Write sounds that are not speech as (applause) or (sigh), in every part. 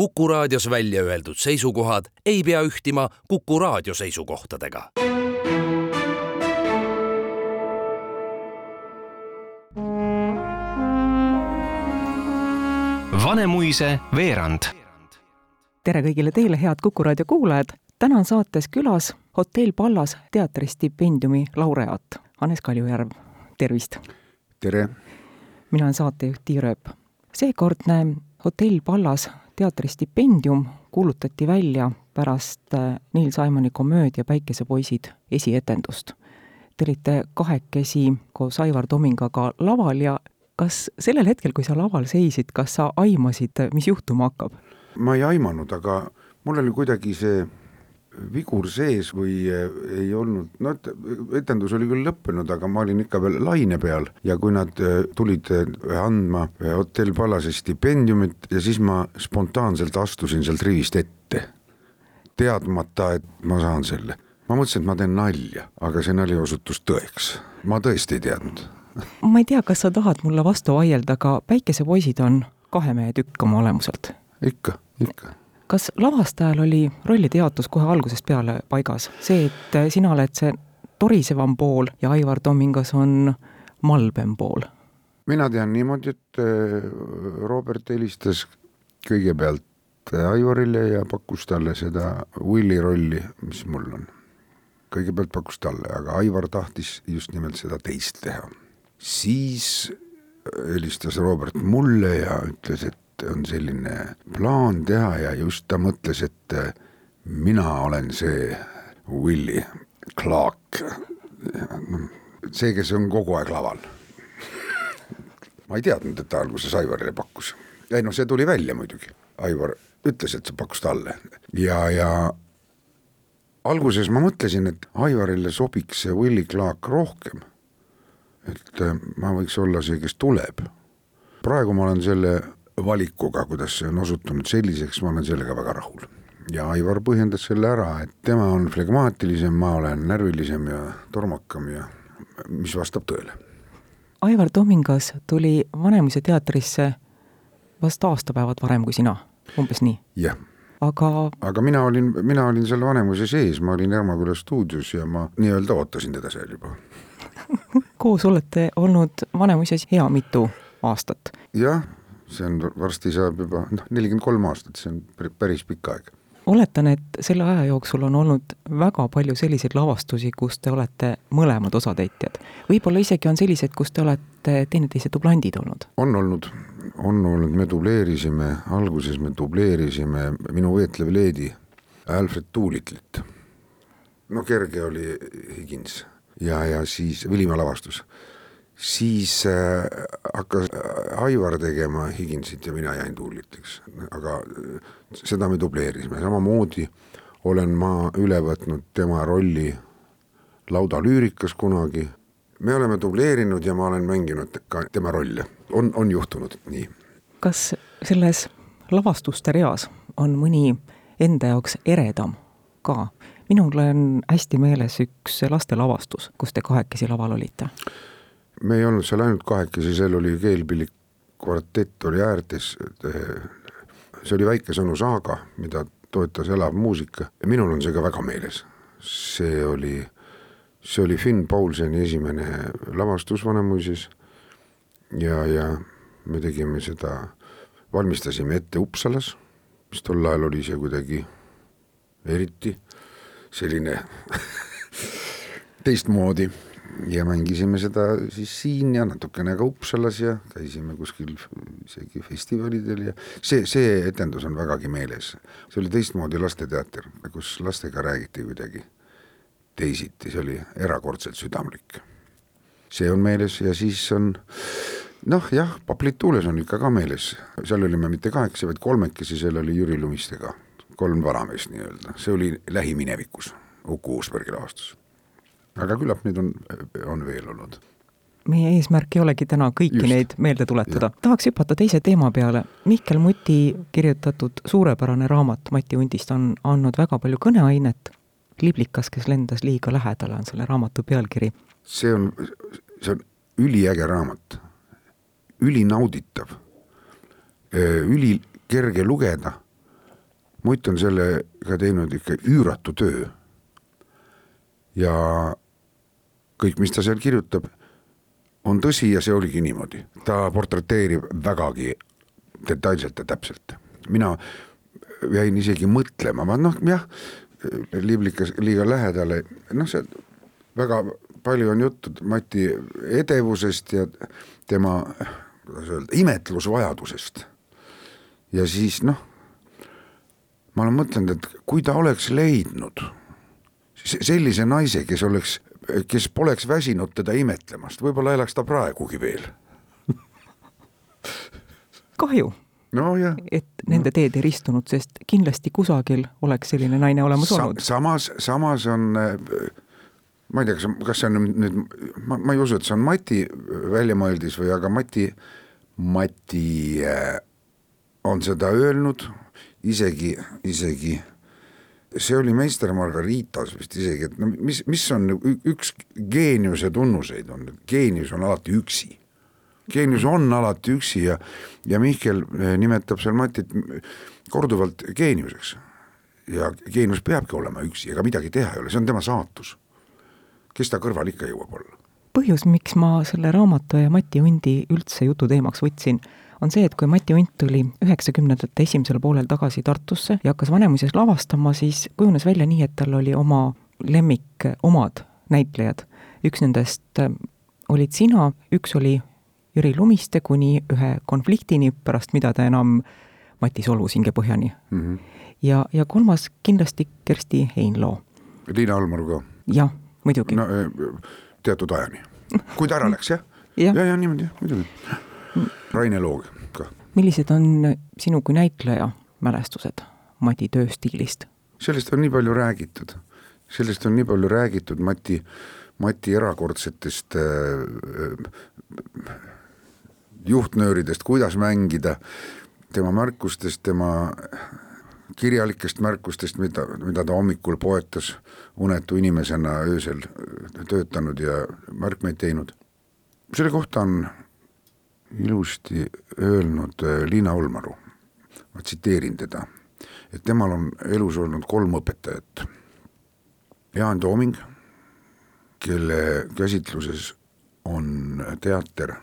Kuku raadios välja öeldud seisukohad ei pea ühtima Kuku raadio seisukohtadega. Vanemuise veerand. tere kõigile teile, head Kuku raadio kuulajad. täna on saates külas hotell Pallas teatristipendiumi laureaat Hannes Kaljujärv. tervist! tere! mina olen saatejuht Tiia Rööp. seekordne hotell Pallas teatristipendium kuulutati välja pärast äh, Neil Simoni komöödia Päikesepoisid esietendust. Te olite kahekesi koos Aivar Tomingaga laval ja kas sellel hetkel, kui sa laval seisid, kas sa aimasid, mis juhtuma hakkab? ma ei aimanud, aga mul oli kuidagi see vigur sees või eh, ei olnud, no et etendus oli küll lõppenud, aga ma olin ikka veel laine peal. Ja kui nad eh, tulid eh, andma hotell Pallase stipendiumit ja siis ma spontaanselt astusin sealt rivist ette, teadmata, et ma saan selle. ma mõtlesin, et ma teen nalja, aga see nali osutus tõeks, ma tõesti ei teadnud. Ma ei tea, kas sa tahad mulle vastu vaielda, aga Päikesepoisid on kahe mehe tükk oma olemuselt. ikka, ikka kas lavastajal oli rollide jaotus kohe algusest peale paigas, see, et sina oled see torisevam pool ja Aivar Tomingas on malbem pool? mina tean niimoodi, et äh, Robert helistas kõigepealt Aivarile ja pakkus talle seda Willi rolli, mis mul on. kõigepealt pakkus talle, aga Aivar tahtis just nimelt seda teist teha. siis helistas Robert mulle ja ütles, et on selline plaan teha ja just ta mõtles, et äh, mina olen see Willie Clark, see, kes on kogu aeg laval. ma ei teadnud, et ta alguses Aivarile pakkus. ei noh, see tuli välja muidugi, Aivar ütles, et see pakkus talle ja, ja alguses ma mõtlesin, et Aivarile sobiks see Willie Clark rohkem. et äh, ma võiks olla see, kes tuleb. praegu ma olen selle valikuga, kuidas see on osutunud selliseks, ma olen sellega väga rahul. ja Aivar põhjendas selle ära, et tema on flegmaatilisem, ma olen närvilisem ja tormakam ja mis vastab tõele. Aivar Tomingas tuli Vanemuise teatrisse vast aastapäevad varem kui sina, umbes nii? jah. aga aga mina olin, mina olin seal Vanemuise sees, ma olin Ermaküla stuudios ja ma nii-öelda ootasin teda seal juba (laughs) koos olete olnud Vanemuises hea mitu aastat. jah see on, varsti saab juba noh, nelikümmend kolm aastat, see on päris pikk aeg. oletan, et selle aja jooksul on olnud väga palju selliseid lavastusi, kus te olete mõlemad osatäitjad. võib-olla isegi on sellised, kus te olete teineteise dublandid olnud? on olnud, on olnud, me dubleerisime, alguses me dubleerisime Minu veetlev leedi Alfred Doolitlit. no kerge oli Higins ja, ja siis Vilimäe lavastus siis äh, hakkas äh, Aivar tegema Higinsit ja mina jäin Tuulitiks, aga äh, seda me dubleerisime, samamoodi olen ma üle võtnud tema rolli laudalüürikas kunagi. me oleme dubleerinud ja ma olen mänginud ka tema rolle, on, on juhtunud nii. kas selles lavastuste reas on mõni enda jaoks eredam ka? minul on hästi meeles üks lastelavastus, kus te kahekesi laval olite me ei olnud seal ainult kahekesi, seal oli keelpillik kvartett oli äärtes, see oli väikesõnu saaga, mida toetas elav muusika ja minul on see ka väga meeles. see oli, see oli Finn Paulseni esimene lavastus Vanemuises ja, ja me tegime seda, valmistasime ette Uppsalas, mis tol ajal oli see kuidagi eriti selline (laughs) teistmoodi ja mängisime seda siis siin ja natukene ka Uppsalas ja käisime kuskil isegi festivalidel ja see, see etendus on vägagi meeles. see oli teistmoodi lasteteater, kus lastega räägiti kuidagi teisiti, see oli erakordselt südamlik. see on meeles ja siis on noh, jah, Paplit tuules on ikka ka meeles, seal olime mitte kahekesi, vaid kolmekesi, seal oli Jüri Lumistega, kolm vanameest nii-öelda, see oli lähiminevikus, Uku Uusbergi lavastus aga küllap neid on, on veel olnud meie eesmärk ei olegi täna kõiki Just. neid meelde tuletada. tahaks hüpata teise teema peale. Mihkel Muti kirjutatud suurepärane raamat Mati Hundist on andnud väga palju kõneainet. liblikas, kes lendas liiga lähedale, on selle raamatu pealkiri. see on, see on üliäge raamat, ülinauditav, ülikerge lugeda, Mutt on sellega teinud ikka üüratu töö. Ja kõik, mis ta seal kirjutab, on tõsi ja see oligi niimoodi, ta portreteerib vägagi detailselt ja täpselt. mina jäin isegi mõtlema, ma noh, jah, liblikas liiga lähedale, noh, see väga palju on juttu Mati edevusest ja tema, kuidas öelda, imetlusvajadusest. ja siis noh, ma olen mõtelnud, et kui ta oleks leidnud sellise naise, kes oleks, kes poleks väsinud teda imetlemast, võib-olla elaks ta praegugi veel. kahju nojah. et nende teed ei ristunud, sest kindlasti kusagil oleks selline naine olemas Sa, olnud. samas, samas on äh, ma ei tea, kas, kas see on nüüd, ma, ma ei usu, et see on Mati väljamõeldis või, aga Mati, Mati äh, on seda öelnud isegi, isegi see oli meister Margaritas vist isegi, et no mis, mis on üks geeniuse tunnuseid on, geenius on alati üksi. geenius on alati üksi ja, ja Mihkel äh, nimetab seal Matit korduvalt geeniuseks. ja geenius peabki olema üksi, ega midagi teha ei ole, see on tema saatus kes ta kõrval ikka jõuab olla? põhjus, miks ma selle raamatu ja Mati Hundi üldse jututeemaks võtsin, on see, et kui Mati Hunt tuli üheksakümnendate esimesel poolel tagasi Tartusse ja hakkas Vanemuises lavastama, siis kujunes välja nii, et tal oli oma lemmik, omad näitlejad. üks nendest äh, olid sina, üks oli Jüri Lumiste kuni ühe konfliktini, pärast mida ta enam Mati solvus hingepõhjani mm. -hmm. ja, ja kolmas kindlasti Kersti Heinloo. Liina Almaru ka? jah muidugi. no eh, teatud ajani, kui ta ära läks jah (laughs) ja, ja, ja niimoodi muidugi. Raine Loog ka. millised on sinu kui näitleja mälestused Mati tööstiilist? sellest on nii palju räägitud, sellest on nii palju räägitud Mati, Mati erakordsetest äh, juhtnööridest, kuidas mängida, tema märkustest, tema kirjalikest märkustest, mida, mida ta hommikul poetas unetu inimesena öösel töötanud ja märkmeid teinud. selle kohta on ilusti öelnud äh, Liina Olmaru, ma tsiteerin teda, et temal on elus olnud kolm õpetajat. Jaan Tooming, kelle käsitluses on teater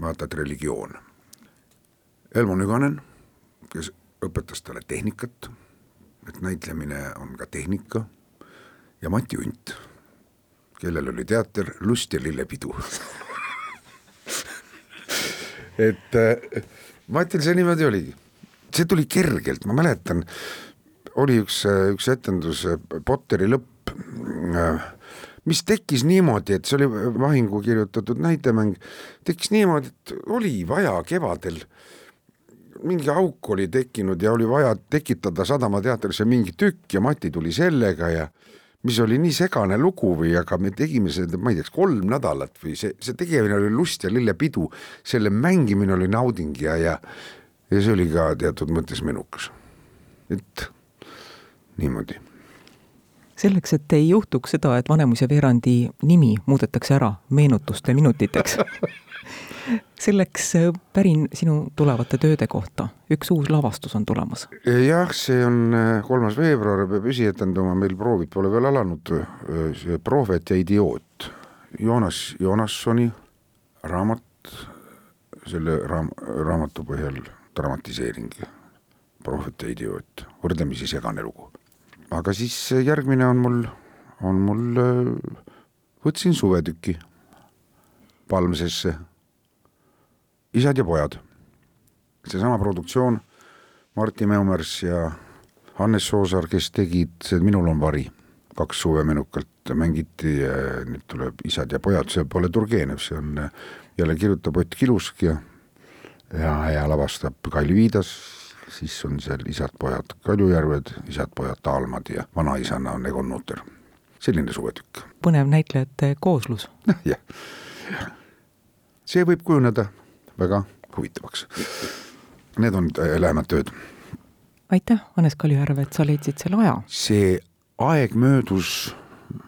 vaata et religioon. Elmo Nüganen, kes õpetas talle tehnikat, et näitlemine on ka tehnika, ja Mati Unt, kellel oli teater Lust ja lillepidu (laughs) et äh, Matil see niimoodi oligi, see tuli kergelt, ma mäletan, oli üks, üks etendus Potteri lõpp, mis tekkis niimoodi, et see oli Vahingu kirjutatud näitemäng, tekkis niimoodi, et oli vaja kevadel mingi auk oli tekkinud ja oli vaja tekitada Sadama teatrisse mingi tükk ja Mati tuli sellega ja mis oli nii segane lugu või, aga me tegime seda, ma ei tea, kolm nädalat või see, see tegemine oli lust ja lillepidu, selle mängimine oli nauding ja, ja ja see oli ka teatud mõttes menukas. et niimoodi. selleks, et ei juhtuks seda, et Vanemuise veerandi nimi muudetakse ära meenutuste minutiteks (laughs) selleks äh, pärin sinu tulevate tööde kohta. üks uus lavastus on tulemas. jah, see on äh, kolmas veebruar, peab esietenduma, meil proovid pole veel alanud, äh, see Prohvet ja idioot. Joonas Joonassoni raamat, selle raam-, raamatu põhjal dramatiseering, Prohvet ja idioot, võrdlemisi segane lugu. aga siis järgmine on mul, on mul, võtsin suvetüki Palmsesse isad ja pojad. seesama produktsioon, Martti Meumers ja Hannes Soosaar, kes tegid Minul on vari, kaks suve menukalt mängiti, nüüd tuleb Isad ja pojad, see pole Turgenev, see on, jälle kirjutab Ott Kilusk ja ja, ja lavastab Kalli Viidas, siis on seal isad-pojad Kaljujärved, isad-pojad Taalmad ja vanaisana on Egon Nutter. selline suvetükk. põnev näitlejate kooslus. (laughs) jah, see võib kujuneda väga huvitavaks. Need on äh, lähemad tööd. aitäh, Hannes Kaljujärv, et sa leidsid selle aja. see aeg möödus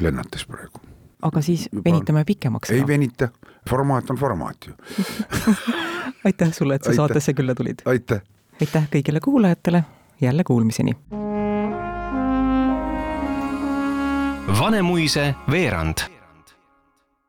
lennates praegu. aga siis Juba... venitame pikemaks. ei venita, formaat on formaat ju (laughs) aitäh sulle, et sa aitäh. saatesse külla tulid. aitäh. aitäh kõigile kuulajatele jälle kuulmiseni. Vanemuise veerand